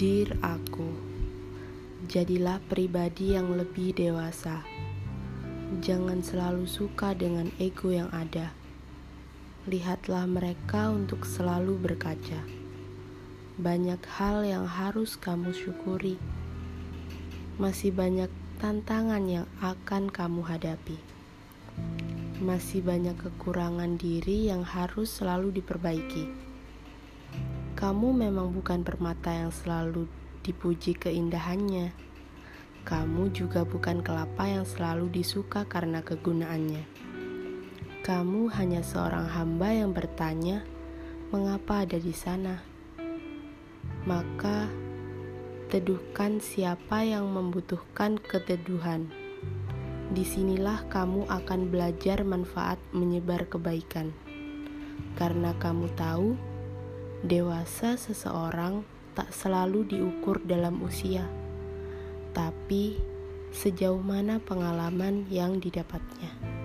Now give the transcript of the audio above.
Dear aku, jadilah pribadi yang lebih dewasa. Jangan selalu suka dengan ego yang ada. Lihatlah mereka untuk selalu berkaca. Banyak hal yang harus kamu syukuri. Masih banyak tantangan yang akan kamu hadapi. Masih banyak kekurangan diri yang harus selalu diperbaiki kamu memang bukan permata yang selalu dipuji keindahannya. Kamu juga bukan kelapa yang selalu disuka karena kegunaannya. Kamu hanya seorang hamba yang bertanya, "Mengapa ada di sana?" Maka, teduhkan siapa yang membutuhkan keteduhan. Di sinilah kamu akan belajar manfaat menyebar kebaikan, karena kamu tahu Dewasa seseorang tak selalu diukur dalam usia, tapi sejauh mana pengalaman yang didapatnya.